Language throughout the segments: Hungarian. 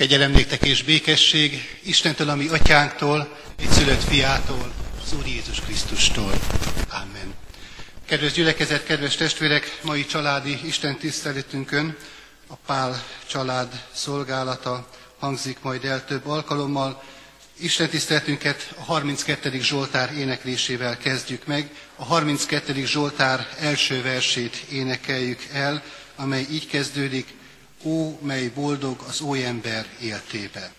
Kegyelem néktek és békesség Istentől, ami atyánktól, egy szülött fiától, az Úr Jézus Krisztustól. Amen. Kedves gyülekezet, kedves testvérek, mai családi Isten tiszteletünkön a Pál család szolgálata hangzik majd el több alkalommal. Isten tiszteletünket a 32. Zsoltár éneklésével kezdjük meg. A 32. Zsoltár első versét énekeljük el, amely így kezdődik, Ó, mely boldog az ó ember éltébe.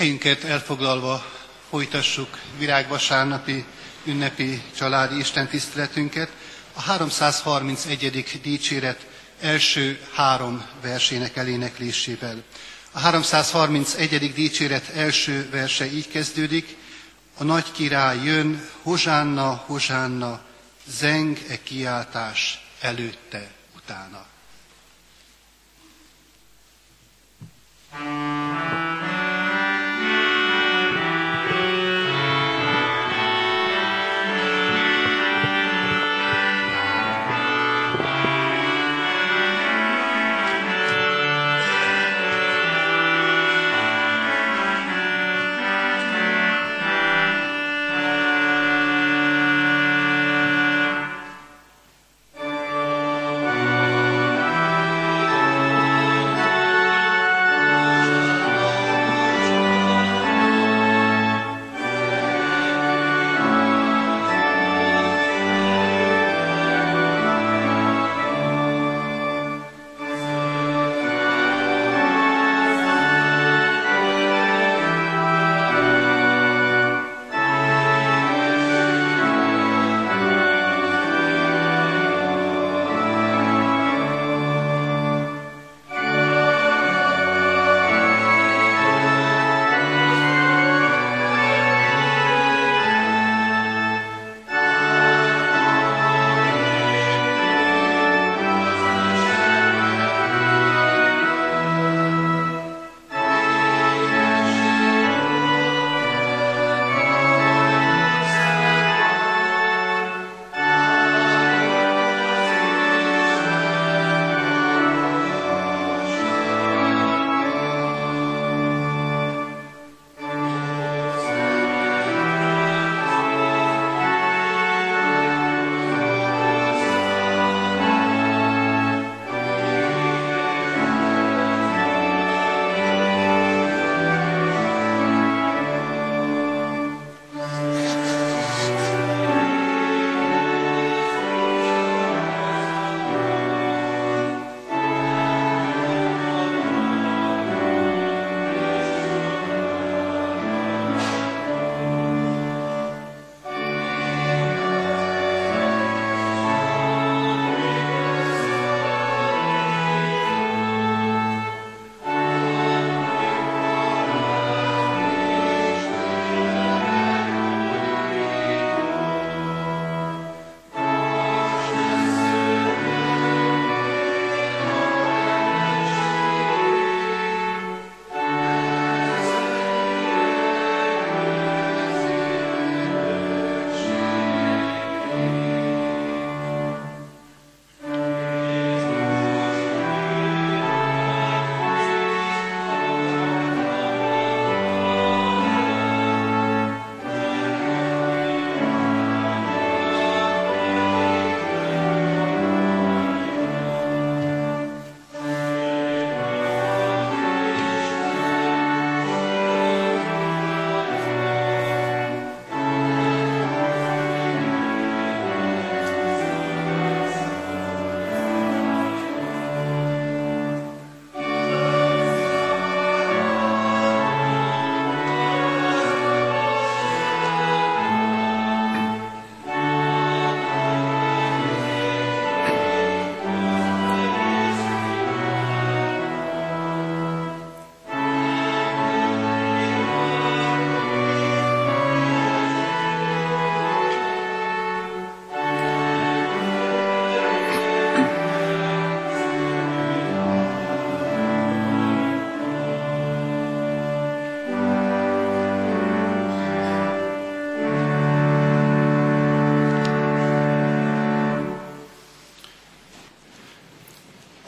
Helyünket elfoglalva folytassuk virágvasárnapi ünnepi családi Isten tiszteletünket. A 331. dicséret első három versének eléneklésével. A 331. dicséret első verse így kezdődik, a nagy király jön, hozsánna, hozsánna, zeng e kiáltás előtte, utána.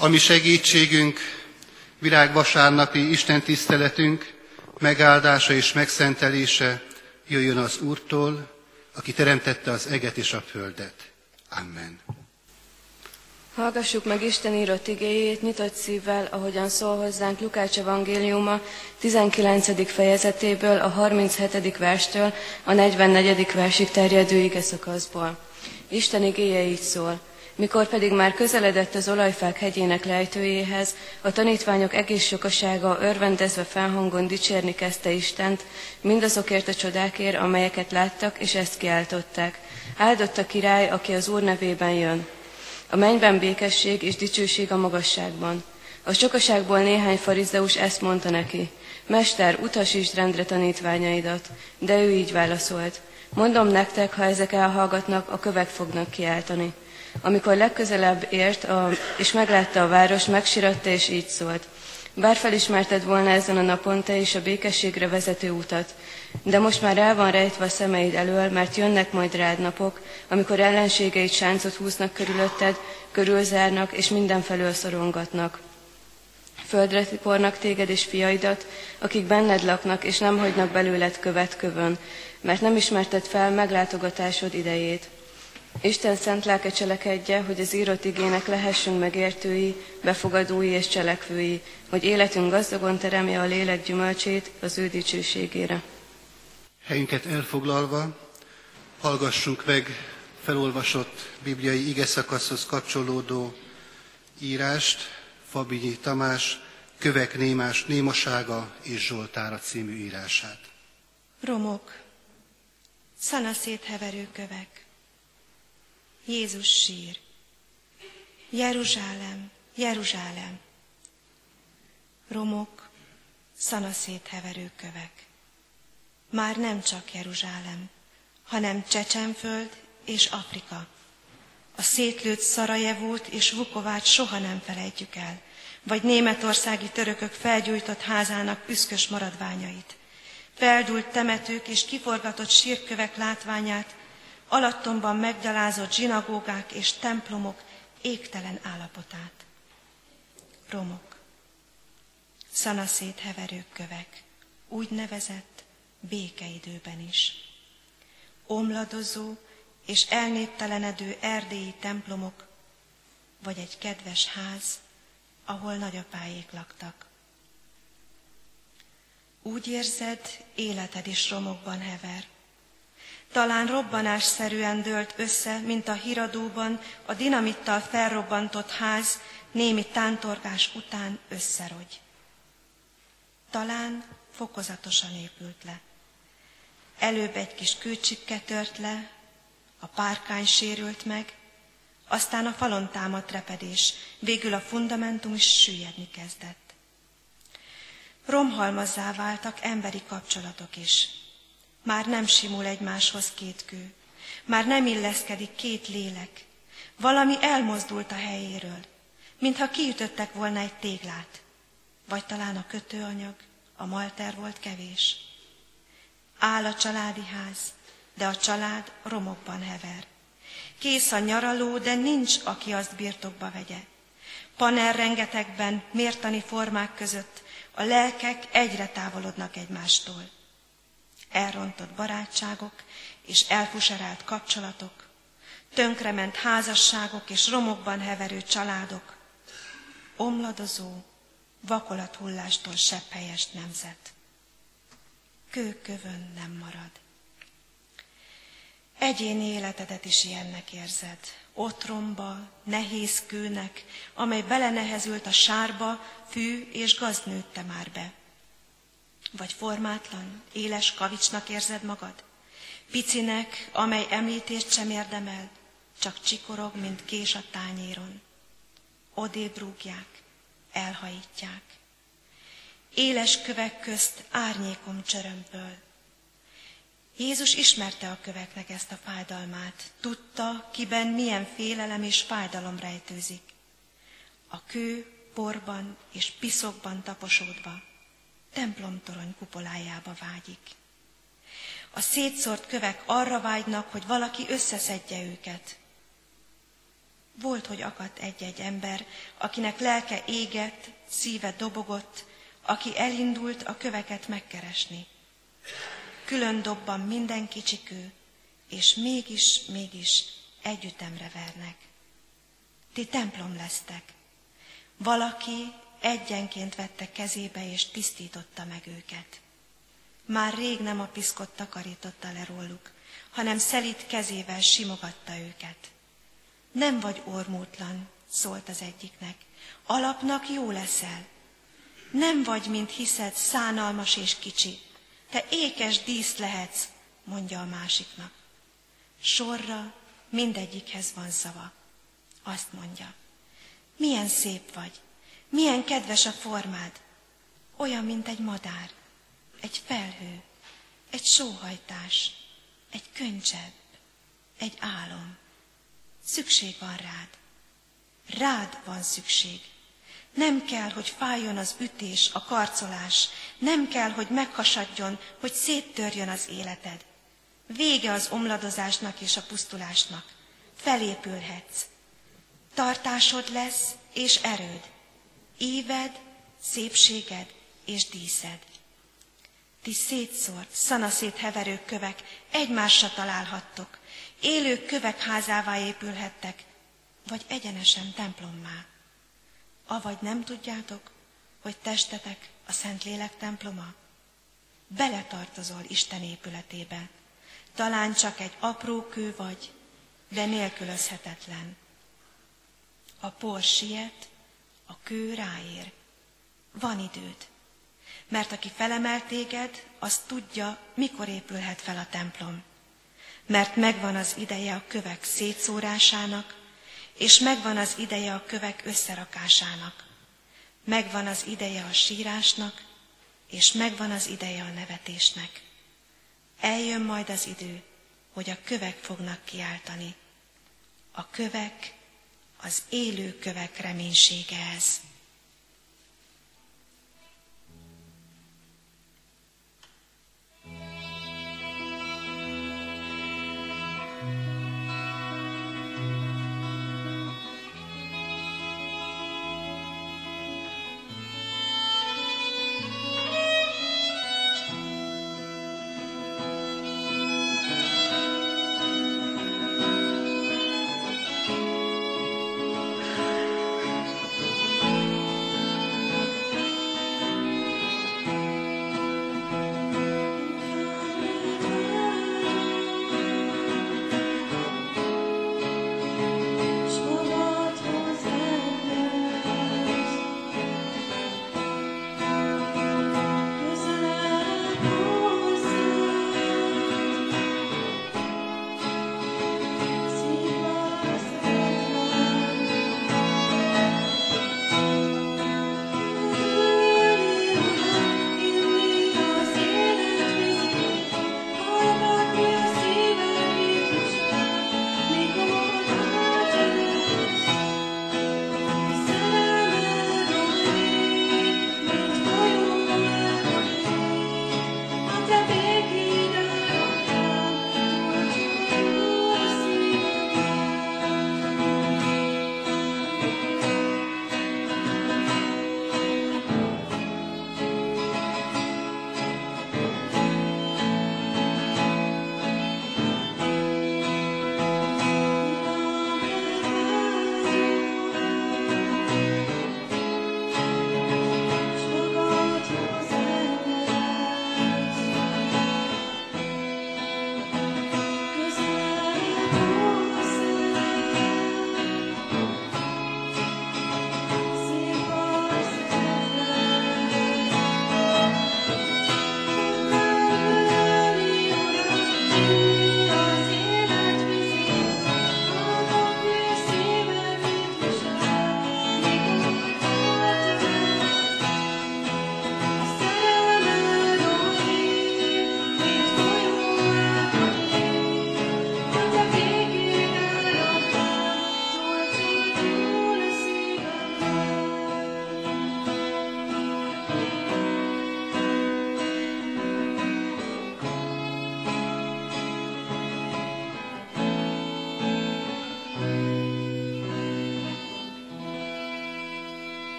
Ami segítségünk, virágvasárnapi Isten tiszteletünk, megáldása és megszentelése jöjjön az Úrtól, aki teremtette az eget és a földet. Amen. Hallgassuk meg Isten írott igéjét nyitott szívvel, ahogyan szól hozzánk Lukács evangéliuma 19. fejezetéből, a 37. verstől a 44. versig terjedő ige szakaszból. Isten igéje így szól. Mikor pedig már közeledett az olajfák hegyének lejtőjéhez, a tanítványok egész sokasága örvendezve felhangon dicsérni kezdte Istent, mindazokért a csodákért, amelyeket láttak, és ezt kiáltották. Áldott a király, aki az Úr nevében jön. A mennyben békesség és dicsőség a magasságban. A sokaságból néhány farizeus ezt mondta neki. Mester, utasítsd rendre tanítványaidat. De ő így válaszolt. Mondom nektek, ha ezek elhallgatnak, a kövek fognak kiáltani. Amikor legközelebb ért, a, és meglátta a város, megsiratta és így szólt. Bár felismerted volna ezen a napon te is a békességre vezető utat, de most már el van rejtve a szemeid elől, mert jönnek majd rád napok, amikor ellenségeid sáncot húznak körülötted, körülzárnak és mindenfelől szorongatnak. Földre tipornak téged és fiaidat, akik benned laknak, és nem hagynak belőled követ kövön, mert nem ismerted fel meglátogatásod idejét. Isten szent lelke cselekedje, hogy az írott igének lehessünk megértői, befogadói és cselekvői, hogy életünk gazdagon teremje a lélek gyümölcsét az ő dicsőségére. Helyünket elfoglalva, hallgassunk meg felolvasott bibliai ige szakaszhoz kapcsolódó írást, Fabinyi Tamás, Kövek Némás Némasága és Zsoltára című írását. Romok, szanaszét heverő kövek, Jézus sír. Jeruzsálem, Jeruzsálem. Romok, szanaszét heverő kövek. Már nem csak Jeruzsálem, hanem Csecsenföld és Afrika. A szétlőtt Szarajevót és Vukovát soha nem felejtjük el, vagy németországi törökök felgyújtott házának üszkös maradványait. Feldult temetők és kiforgatott sírkövek látványát, alattomban meggyalázott zsinagógák és templomok égtelen állapotát. Romok, szanaszét heverők kövek, úgy nevezett békeidőben is. Omladozó és elnéptelenedő erdélyi templomok, vagy egy kedves ház, ahol nagyapáék laktak. Úgy érzed, életed is romokban hever, talán robbanásszerűen dőlt össze, mint a híradóban a dinamittal felrobbantott ház némi tántorgás után összerogy. Talán fokozatosan épült le. Előbb egy kis kőcsikke tört le, a párkány sérült meg, aztán a falon támadt repedés, végül a fundamentum is süllyedni kezdett. Romhalmazzá váltak emberi kapcsolatok is. Már nem simul egymáshoz két kő. Már nem illeszkedik két lélek. Valami elmozdult a helyéről, mintha kiütöttek volna egy téglát. Vagy talán a kötőanyag, a malter volt kevés. Áll a családi ház, de a család romokban hever. Kész a nyaraló, de nincs, aki azt birtokba vegye. Paner rengetegben, mértani formák között a lelkek egyre távolodnak egymástól elrontott barátságok és elfuserált kapcsolatok, tönkrement házasságok és romokban heverő családok, omladozó, vakolathullástól sebb helyes nemzet. Kőkövön nem marad. Egyéni életedet is ilyennek érzed, otromba, nehéz kőnek, amely belenehezült a sárba, fű és gaz nőtte már be. Vagy formátlan, éles kavicsnak érzed magad? Picinek, amely említést sem érdemel, csak csikorog, mint kés a tányéron. Odébb rúgják, elhajítják. Éles kövek közt árnyékom csörömpöl. Jézus ismerte a köveknek ezt a fájdalmát, tudta, kiben milyen félelem és fájdalom rejtőzik. A kő porban és piszokban taposódva templomtorony kupolájába vágyik. A szétszórt kövek arra vágynak, hogy valaki összeszedje őket. Volt, hogy akadt egy-egy ember, akinek lelke égett, szíve dobogott, aki elindult a köveket megkeresni. Külön dobban minden kicsikő, és mégis, mégis együttemre vernek. Ti templom lesztek. Valaki egyenként vette kezébe és tisztította meg őket. Már rég nem a piszkot takarította le róluk, hanem szelít kezével simogatta őket. Nem vagy ormótlan, szólt az egyiknek, alapnak jó leszel. Nem vagy, mint hiszed, szánalmas és kicsi, te ékes dísz lehetsz, mondja a másiknak. Sorra mindegyikhez van szava. Azt mondja, milyen szép vagy, milyen kedves a formád, olyan, mint egy madár, egy felhő, egy sóhajtás, egy könycsebb, egy álom. Szükség van rád. Rád van szükség. Nem kell, hogy fájjon az ütés, a karcolás. Nem kell, hogy meghasadjon, hogy széttörjön az életed. Vége az omladozásnak és a pusztulásnak. Felépülhetsz. Tartásod lesz és erőd. Éved, szépséged és díszed. Ti szétszórt, szanaszét heverő kövek, egymásra találhattok, élő kövek házává épülhettek, vagy egyenesen templommá. Avagy nem tudjátok, hogy testetek a Szentlélek temploma? Beletartozol Isten épületébe. Talán csak egy apró kő vagy, de nélkülözhetetlen. A por siet, a kő ráér. Van időd. Mert aki felemel téged, az tudja, mikor épülhet fel a templom. Mert megvan az ideje a kövek szétszórásának, és megvan az ideje a kövek összerakásának. Megvan az ideje a sírásnak, és megvan az ideje a nevetésnek. Eljön majd az idő, hogy a kövek fognak kiáltani. A kövek, az élő kövek reménysége ez.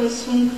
Imádkozzunk!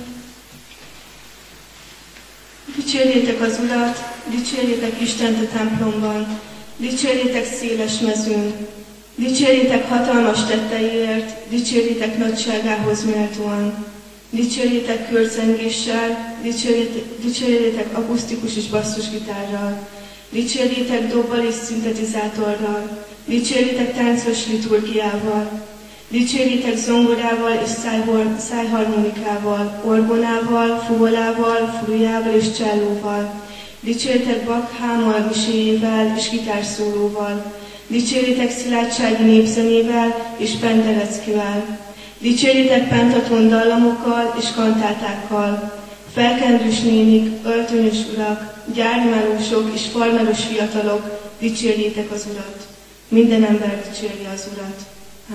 Dicsérjétek az Urat, dicsérjétek Istent a templomban, dicsérjétek széles mezőn, dicsérjétek hatalmas tetteiért, dicsérjétek nagyságához méltóan, dicsérjétek körcengéssel, dicsérjétek, dicsérjétek akusztikus és basszusgitárral, dicsérjétek dobbal és szintetizátorral, dicsérjétek táncos liturgiával, Dicsérjétek zongorával és szájból, szájharmonikával, orgonával, fuvolával, flujával és csellóval. Dicsérjétek Bakhámmal, miséjével és gitárszólóval. Dicsérjétek szilárdsági népzenével és pendeleckivel. Dicsérjétek pentaton dallamokkal és kantátákkal. Felkendős nénik, öltönyös urak, gyármelósok és farmeros fiatalok, dicsérjétek az Urat. Minden ember dicsérje az Urat.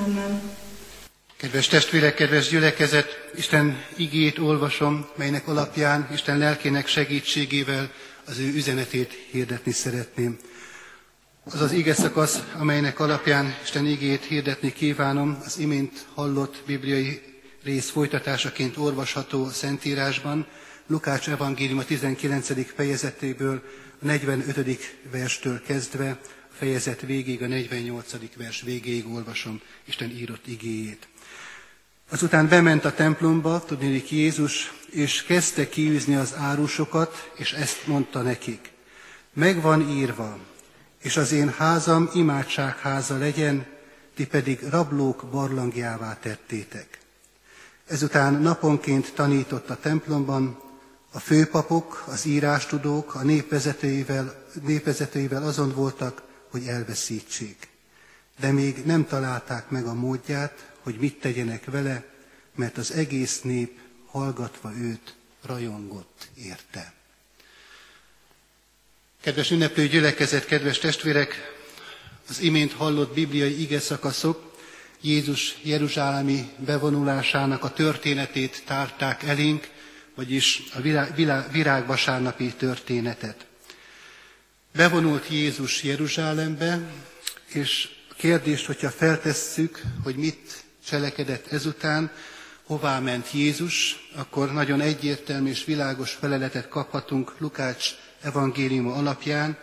Amen. Kedves testvérek, kedves gyülekezet, Isten igét olvasom, melynek alapján Isten lelkének segítségével az ő üzenetét hirdetni szeretném. Az az ige szakasz, amelynek alapján Isten igét hirdetni kívánom, az imént hallott bibliai rész folytatásaként olvasható a Szentírásban, Lukács evangélium a 19. fejezetéből, a 45. verstől kezdve, a fejezet végéig, a 48. vers végéig olvasom Isten írott igéjét. Azután bement a templomba, tudnélik Jézus, és kezdte kiűzni az árusokat, és ezt mondta nekik. Megvan írva, és az én házam imádságháza legyen, ti pedig rablók barlangjává tettétek. Ezután naponként tanított a templomban, a főpapok, az írástudók, a népvezetőivel, népvezetőivel azon voltak, hogy elveszítsék. De még nem találták meg a módját, hogy mit tegyenek vele, mert az egész nép hallgatva őt rajongott érte. Kedves ünneplő gyülekezet, kedves testvérek, az imént hallott bibliai ige szakaszok Jézus Jeruzsálemi bevonulásának a történetét tárták elénk, vagyis a virágvasárnapi történetet. Bevonult Jézus Jeruzsálembe, és kérdést, hogyha feltesszük, hogy mit cselekedett ezután, hová ment Jézus, akkor nagyon egyértelmű és világos feleletet kaphatunk Lukács evangéliuma alapján.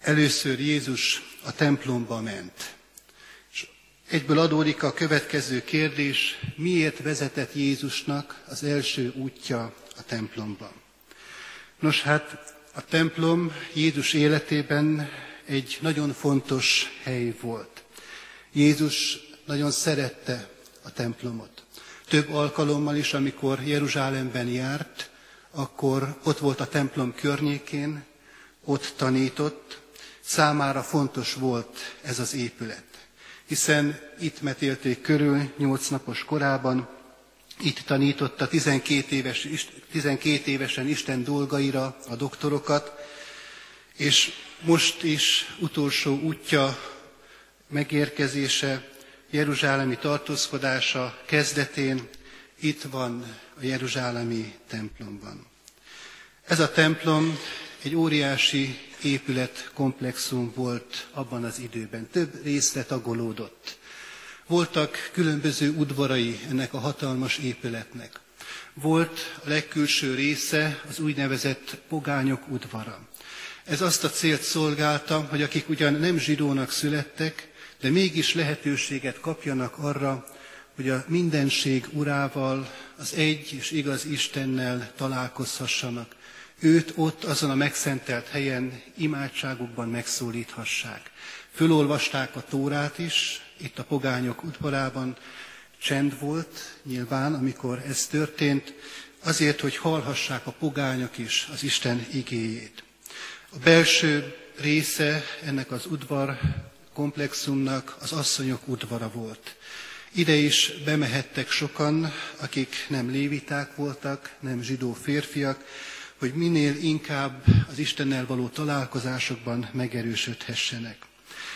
Először Jézus a templomba ment. És egyből adódik a következő kérdés, miért vezetett Jézusnak az első útja a templomba? Nos hát a templom Jézus életében egy nagyon fontos hely volt. Jézus nagyon szerette a templomot. Több alkalommal is, amikor Jeruzsálemben járt, akkor ott volt a templom környékén, ott tanított, számára fontos volt ez az épület. Hiszen itt metélték körül nyolc napos korában, itt tanította 12, éves, 12 évesen Isten dolgaira a doktorokat, és most is utolsó útja, megérkezése Jeruzsálemi tartózkodása kezdetén itt van a Jeruzsálemi templomban. Ez a templom egy óriási épületkomplexum volt abban az időben. Több részre tagolódott. Voltak különböző udvarai ennek a hatalmas épületnek. Volt a legkülső része az úgynevezett pogányok udvara. Ez azt a célt szolgálta, hogy akik ugyan nem zsidónak születtek, de mégis lehetőséget kapjanak arra, hogy a mindenség urával, az egy és igaz Istennel találkozhassanak. Őt ott azon a megszentelt helyen imádságukban megszólíthassák. Fölolvasták a Tórát is, itt a pogányok udvarában csend volt nyilván, amikor ez történt, azért, hogy hallhassák a pogányok is az Isten igéjét. A belső része ennek az udvar komplexumnak az asszonyok udvara volt. Ide is bemehettek sokan, akik nem léviták voltak, nem zsidó férfiak, hogy minél inkább az Istennel való találkozásokban megerősödhessenek.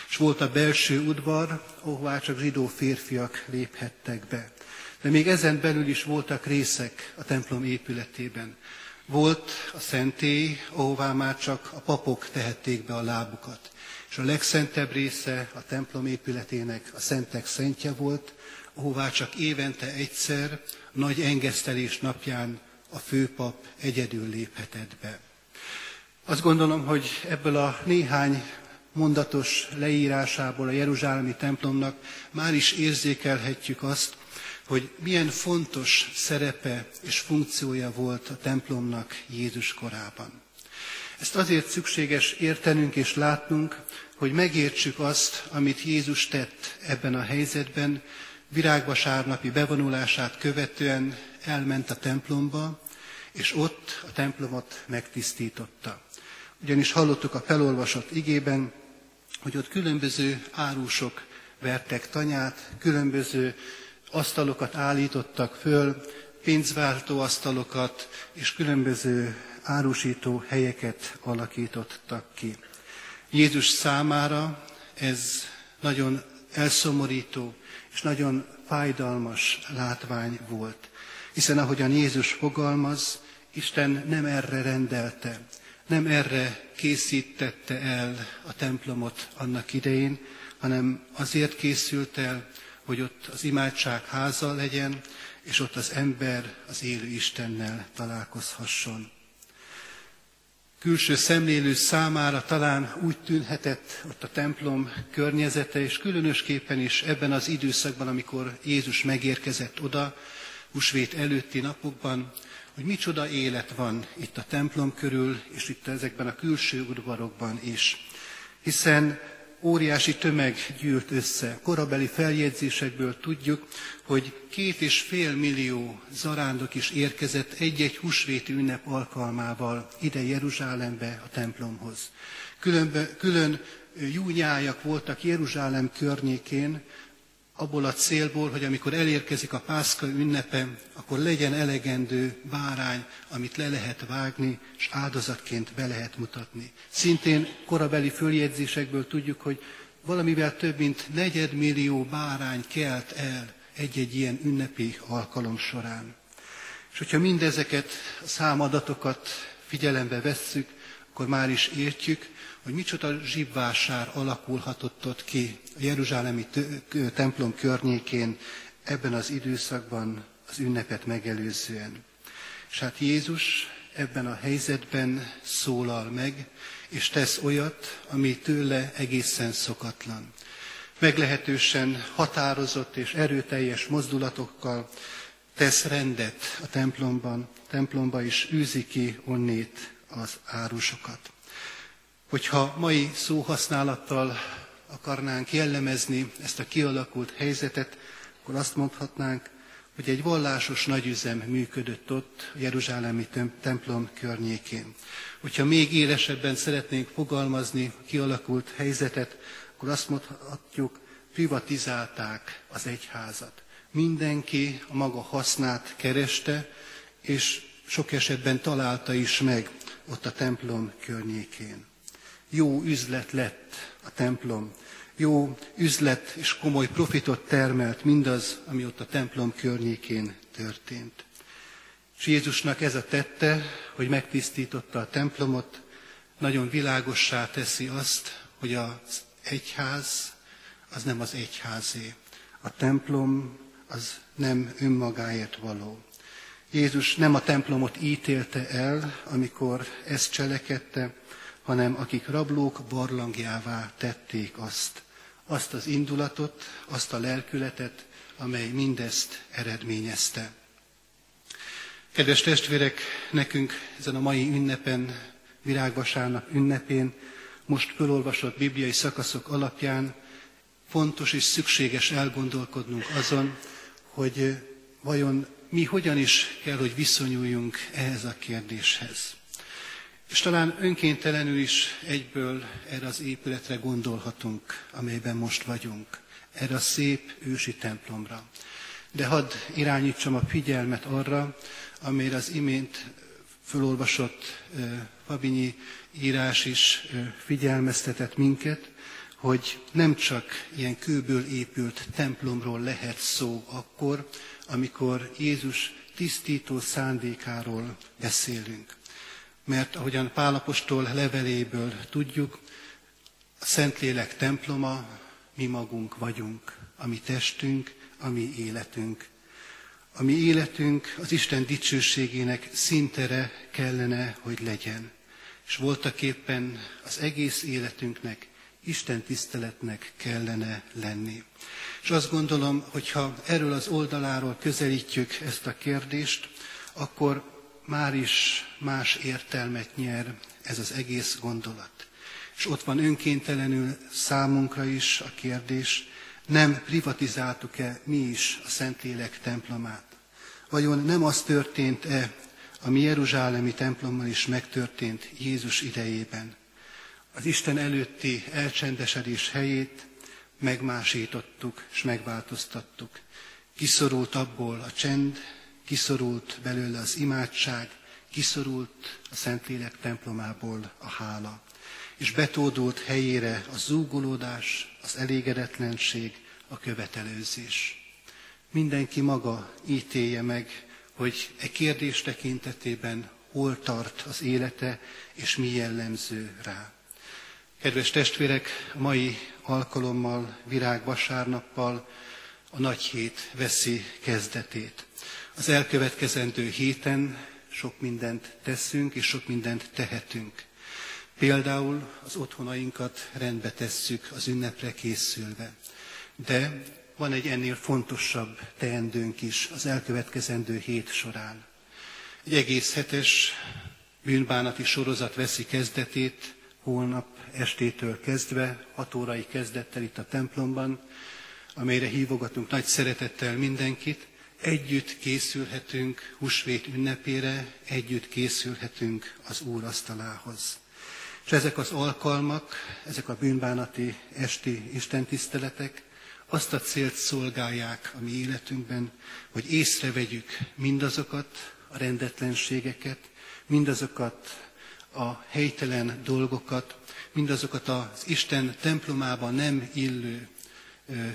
És volt a belső udvar, ahová csak zsidó férfiak léphettek be. De még ezen belül is voltak részek a templom épületében. Volt a szentély, ahová már csak a papok tehették be a lábukat és a legszentebb része a templom épületének a szentek szentje volt, ahová csak évente egyszer, nagy engesztelés napján a főpap egyedül léphetett be. Azt gondolom, hogy ebből a néhány mondatos leírásából a Jeruzsálemi templomnak már is érzékelhetjük azt, hogy milyen fontos szerepe és funkciója volt a templomnak Jézus korában. Ezt azért szükséges értenünk és látnunk, hogy megértsük azt, amit Jézus tett ebben a helyzetben, virágvasárnapi bevonulását követően elment a templomba, és ott a templomot megtisztította. Ugyanis hallottuk a felolvasott igében, hogy ott különböző árusok vertek tanyát, különböző asztalokat állítottak föl, pénzváltó asztalokat és különböző árusító helyeket alakítottak ki. Jézus számára ez nagyon elszomorító és nagyon fájdalmas látvány volt. Hiszen ahogyan Jézus fogalmaz, Isten nem erre rendelte, nem erre készítette el a templomot annak idején, hanem azért készült el, hogy ott az imádság háza legyen, és ott az ember az élő Istennel találkozhasson. Külső szemlélő számára talán úgy tűnhetett ott a templom környezete, és különösképpen is ebben az időszakban, amikor Jézus megérkezett oda, husvét előtti napokban, hogy micsoda élet van itt a templom körül, és itt ezekben a külső udvarokban is. Hiszen óriási tömeg gyűlt össze. Korabeli feljegyzésekből tudjuk, hogy két és fél millió zarándok is érkezett egy-egy húsvéti ünnep alkalmával ide Jeruzsálembe, a templomhoz. Különbe, külön júnyájak voltak Jeruzsálem környékén, abból a célból, hogy amikor elérkezik a pászka ünnepe, akkor legyen elegendő bárány, amit le lehet vágni, és áldozatként be lehet mutatni. Szintén korabeli följegyzésekből tudjuk, hogy valamivel több mint negyedmillió bárány kelt el egy-egy ilyen ünnepi alkalom során. És hogyha mindezeket a számadatokat figyelembe vesszük, akkor már is értjük, hogy micsoda zsibvásár alakulhatott ott ki a Jeruzsálemi templom környékén ebben az időszakban az ünnepet megelőzően. És hát Jézus ebben a helyzetben szólal meg, és tesz olyat, ami tőle egészen szokatlan. Meglehetősen határozott és erőteljes mozdulatokkal tesz rendet a templomban, templomba is űzi ki onnét az árusokat. Hogyha mai szóhasználattal akarnánk jellemezni ezt a kialakult helyzetet, akkor azt mondhatnánk, hogy egy vallásos nagyüzem működött ott a Jeruzsálemi templom környékén. Hogyha még élesebben szeretnénk fogalmazni a kialakult helyzetet, akkor azt mondhatjuk, privatizálták az egyházat. Mindenki a maga hasznát kereste, és sok esetben találta is meg ott a templom környékén jó üzlet lett a templom. Jó üzlet és komoly profitot termelt mindaz, ami ott a templom környékén történt. És Jézusnak ez a tette, hogy megtisztította a templomot, nagyon világossá teszi azt, hogy az egyház az nem az egyházé. A templom az nem önmagáért való. Jézus nem a templomot ítélte el, amikor ezt cselekedte, hanem akik rablók barlangjává tették azt, azt az indulatot, azt a lelkületet, amely mindezt eredményezte. Kedves testvérek, nekünk ezen a mai ünnepen, virágvasárnap ünnepén, most fölolvasott bibliai szakaszok alapján fontos és szükséges elgondolkodnunk azon, hogy vajon mi hogyan is kell, hogy viszonyuljunk ehhez a kérdéshez. És talán önkéntelenül is egyből erre az épületre gondolhatunk, amelyben most vagyunk, erre a szép ősi templomra. De hadd irányítsam a figyelmet arra, amire az imént fölolvasott Fabinyi írás is figyelmeztetett minket, hogy nem csak ilyen kőből épült templomról lehet szó akkor, amikor Jézus tisztító szándékáról beszélünk mert ahogyan Pálapostól leveléből tudjuk, a Szentlélek temploma mi magunk vagyunk, a mi testünk, a mi életünk. A mi életünk az Isten dicsőségének szintere kellene, hogy legyen. És voltak éppen az egész életünknek Isten tiszteletnek kellene lenni. És azt gondolom, hogy ha erről az oldaláról közelítjük ezt a kérdést, akkor már is más értelmet nyer ez az egész gondolat. És ott van önkéntelenül számunkra is a kérdés, nem privatizáltuk-e mi is a Szentlélek templomát? Vajon nem az történt-e, ami Jeruzsálemi templommal is megtörtént Jézus idejében? Az Isten előtti elcsendesedés helyét megmásítottuk és megváltoztattuk. Kiszorult abból a csend, kiszorult belőle az imádság, kiszorult a Szentlélek templomából a hála, és betódult helyére a zúgolódás, az elégedetlenség, a követelőzés. Mindenki maga ítélje meg, hogy e kérdés tekintetében hol tart az élete, és mi jellemző rá. Kedves testvérek, a mai alkalommal, virágvasárnappal a nagy hét veszi kezdetét. Az elkövetkezendő héten sok mindent teszünk, és sok mindent tehetünk. Például az otthonainkat rendbe tesszük az ünnepre készülve. De van egy ennél fontosabb teendőnk is az elkövetkezendő hét során. Egy egész hetes bűnbánati sorozat veszi kezdetét holnap estétől kezdve, hat órai kezdettel itt a templomban, amelyre hívogatunk nagy szeretettel mindenkit, együtt készülhetünk husvét ünnepére, együtt készülhetünk az Úr asztalához. És ezek az alkalmak, ezek a bűnbánati esti istentiszteletek azt a célt szolgálják a mi életünkben, hogy észrevegyük mindazokat a rendetlenségeket, mindazokat a helytelen dolgokat, mindazokat az Isten templomában nem illő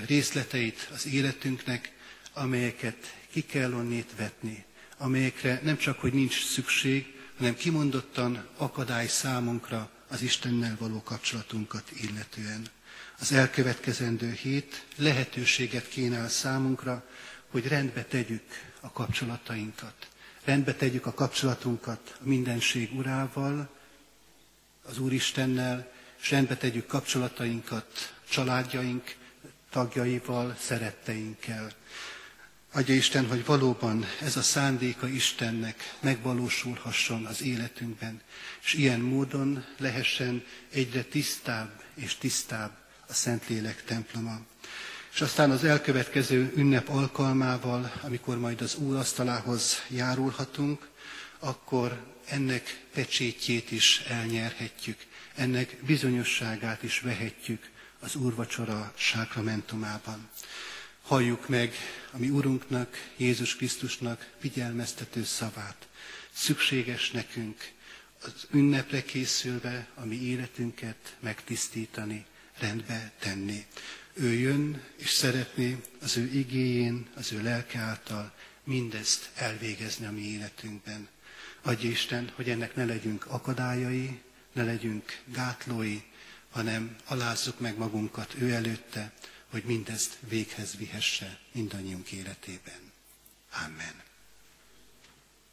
részleteit az életünknek, amelyeket ki kell onnét vetni, amelyekre nem csak, hogy nincs szükség, hanem kimondottan akadály számunkra az Istennel való kapcsolatunkat illetően. Az elkövetkezendő hét lehetőséget kínál számunkra, hogy rendbe tegyük a kapcsolatainkat. Rendbe tegyük a kapcsolatunkat a mindenség urával, az Úristennel, és rendbe tegyük kapcsolatainkat családjaink tagjaival, szeretteinkkel. Adja Isten, hogy valóban ez a szándéka Istennek megvalósulhasson az életünkben, és ilyen módon lehessen egyre tisztább és tisztább a Szentlélek temploma. És aztán az elkövetkező ünnep alkalmával, amikor majd az Úr asztalához járulhatunk, akkor ennek pecsétjét is elnyerhetjük, ennek bizonyosságát is vehetjük az úrvacsora sákramentumában. Halljuk meg a mi Urunknak, Jézus Krisztusnak figyelmeztető szavát. Szükséges nekünk az ünnepre készülve a mi életünket megtisztítani, rendbe tenni. Ő jön, és szeretné az ő igéjén, az ő lelke által mindezt elvégezni a mi életünkben. Adja Isten, hogy ennek ne legyünk akadályai, ne legyünk gátlói, hanem alázzuk meg magunkat ő előtte, hogy mindezt véghez vihesse mindannyiunk életében. Amen.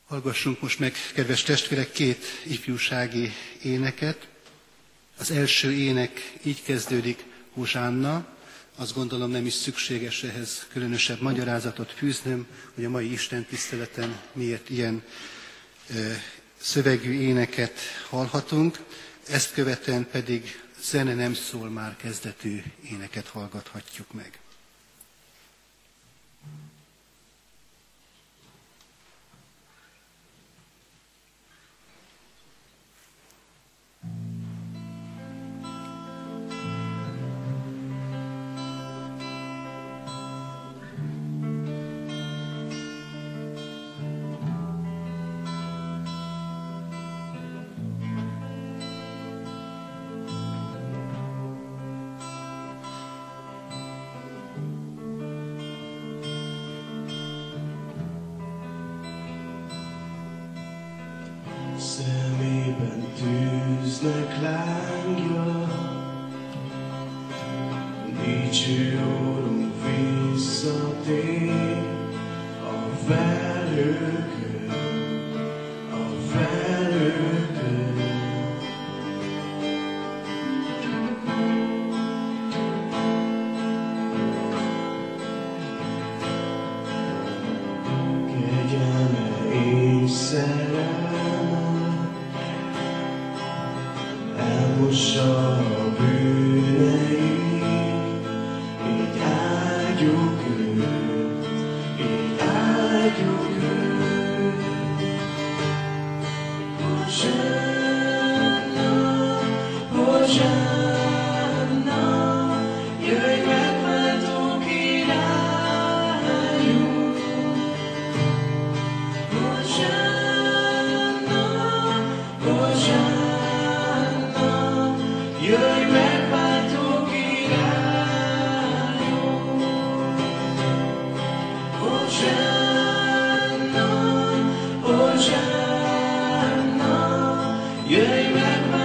Hallgassunk most meg, kedves testvérek, két ifjúsági éneket. Az első ének így kezdődik, Huzsánna, azt gondolom nem is szükséges ehhez különösebb magyarázatot fűznöm, hogy a mai Isten tiszteleten miért ilyen ö, szövegű éneket hallhatunk, ezt követően pedig zene nem szól már kezdetű éneket hallgathatjuk meg. Amen.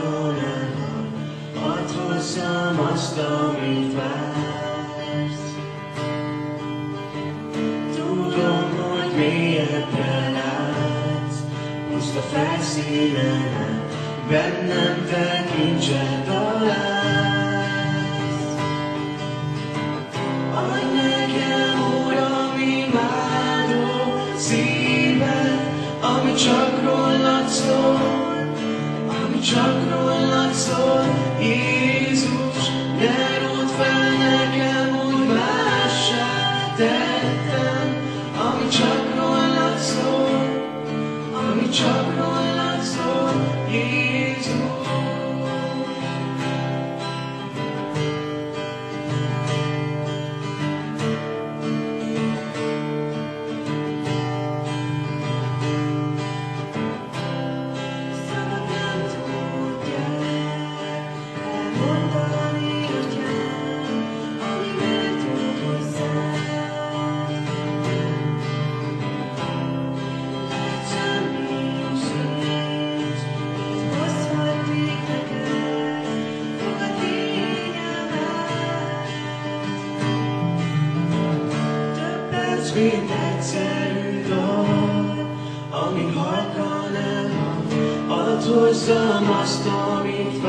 Uralkodalmad, ad hozzám azt, amit. Tudom, hogy mélyebbre látsz, húzd a felszínen át, bennem te kincset találsz. Hadd hozzam azt, amit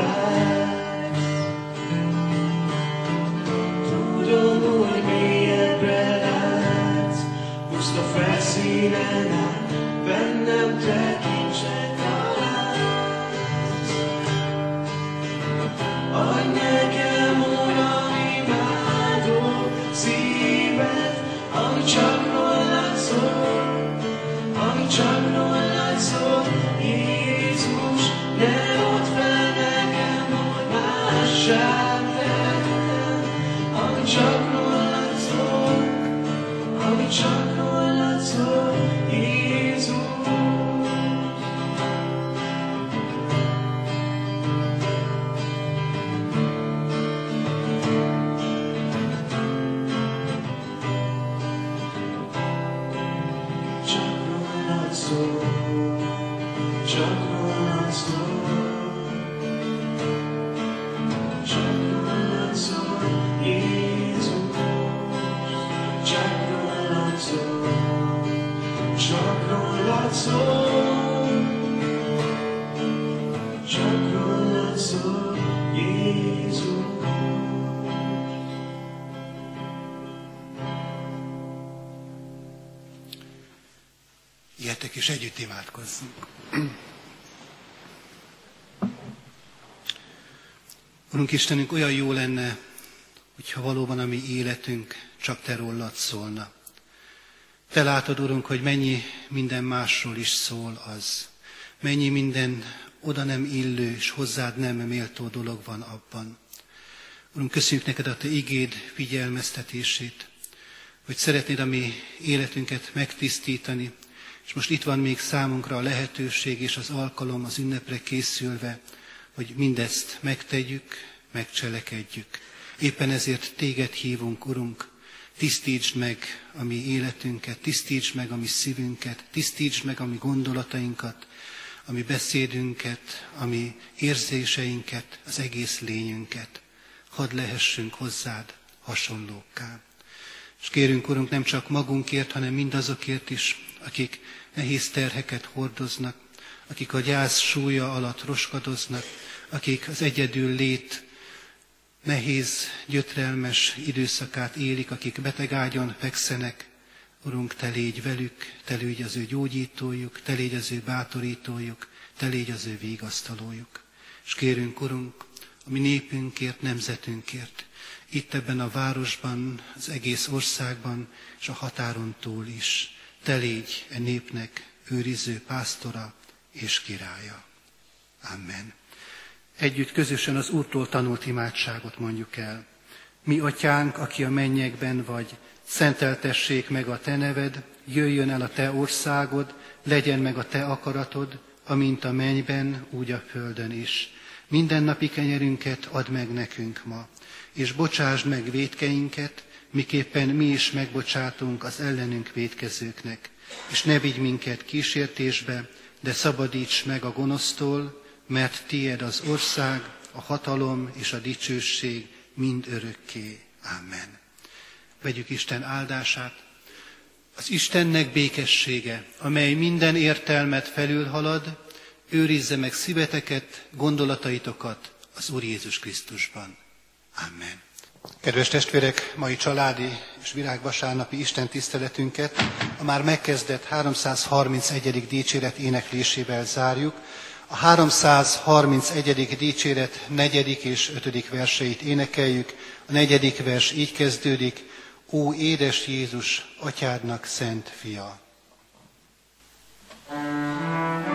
Gyertek és együtt imádkozzunk. Urunk Istenünk, olyan jó lenne, hogyha valóban a mi életünk csak Te rólad szólna. Te látod, Urunk, hogy mennyi minden másról is szól az. Mennyi minden oda nem illő és hozzád nem méltó dolog van abban. Urunk, köszönjük neked a Te igéd figyelmeztetését, hogy szeretnéd a mi életünket megtisztítani, és most itt van még számunkra a lehetőség és az alkalom az ünnepre készülve, hogy mindezt megtegyük, megcselekedjük. Éppen ezért téged hívunk, Urunk, tisztítsd meg a mi életünket, tisztítsd meg a mi szívünket, tisztítsd meg a mi gondolatainkat, a mi beszédünket, a mi érzéseinket, az egész lényünket. Hadd lehessünk hozzád hasonlókká. És kérünk, Urunk, nem csak magunkért, hanem mindazokért is, akik nehéz terheket hordoznak, akik a gyász súlya alatt roskadoznak, akik az egyedül lét nehéz, gyötrelmes időszakát élik, akik betegágyon fekszenek. Urunk, Te légy velük, Te légy az ő gyógyítójuk, Te légy az ő bátorítójuk, Te légy az ő vigasztalójuk. És kérünk, Urunk, a mi népünkért, nemzetünkért, itt ebben a városban, az egész országban, és a határon túl is. Te légy e népnek őriző pásztora és királya. Amen. Együtt közösen az Úrtól tanult imádságot mondjuk el. Mi, atyánk, aki a mennyekben vagy, szenteltessék meg a te neved, jöjjön el a te országod, legyen meg a te akaratod, amint a mennyben, úgy a földön is. Mindennapi kenyerünket add meg nekünk ma, és bocsásd meg védkeinket, miképpen mi is megbocsátunk az ellenünk védkezőknek. És ne vigy minket kísértésbe, de szabadíts meg a gonosztól, mert tied az ország, a hatalom és a dicsőség mind örökké. Amen. Vegyük Isten áldását. Az Istennek békessége, amely minden értelmet felülhalad, őrizze meg szíveteket, gondolataitokat az Úr Jézus Krisztusban. Amen. Kedves testvérek, mai családi és virágvasárnapi Isten tiszteletünket a már megkezdett 331. dicséret éneklésével zárjuk. A 331. dicséret negyedik és ötödik verseit énekeljük. A negyedik vers így kezdődik. Ó, édes Jézus, atyádnak szent fia! Thank you.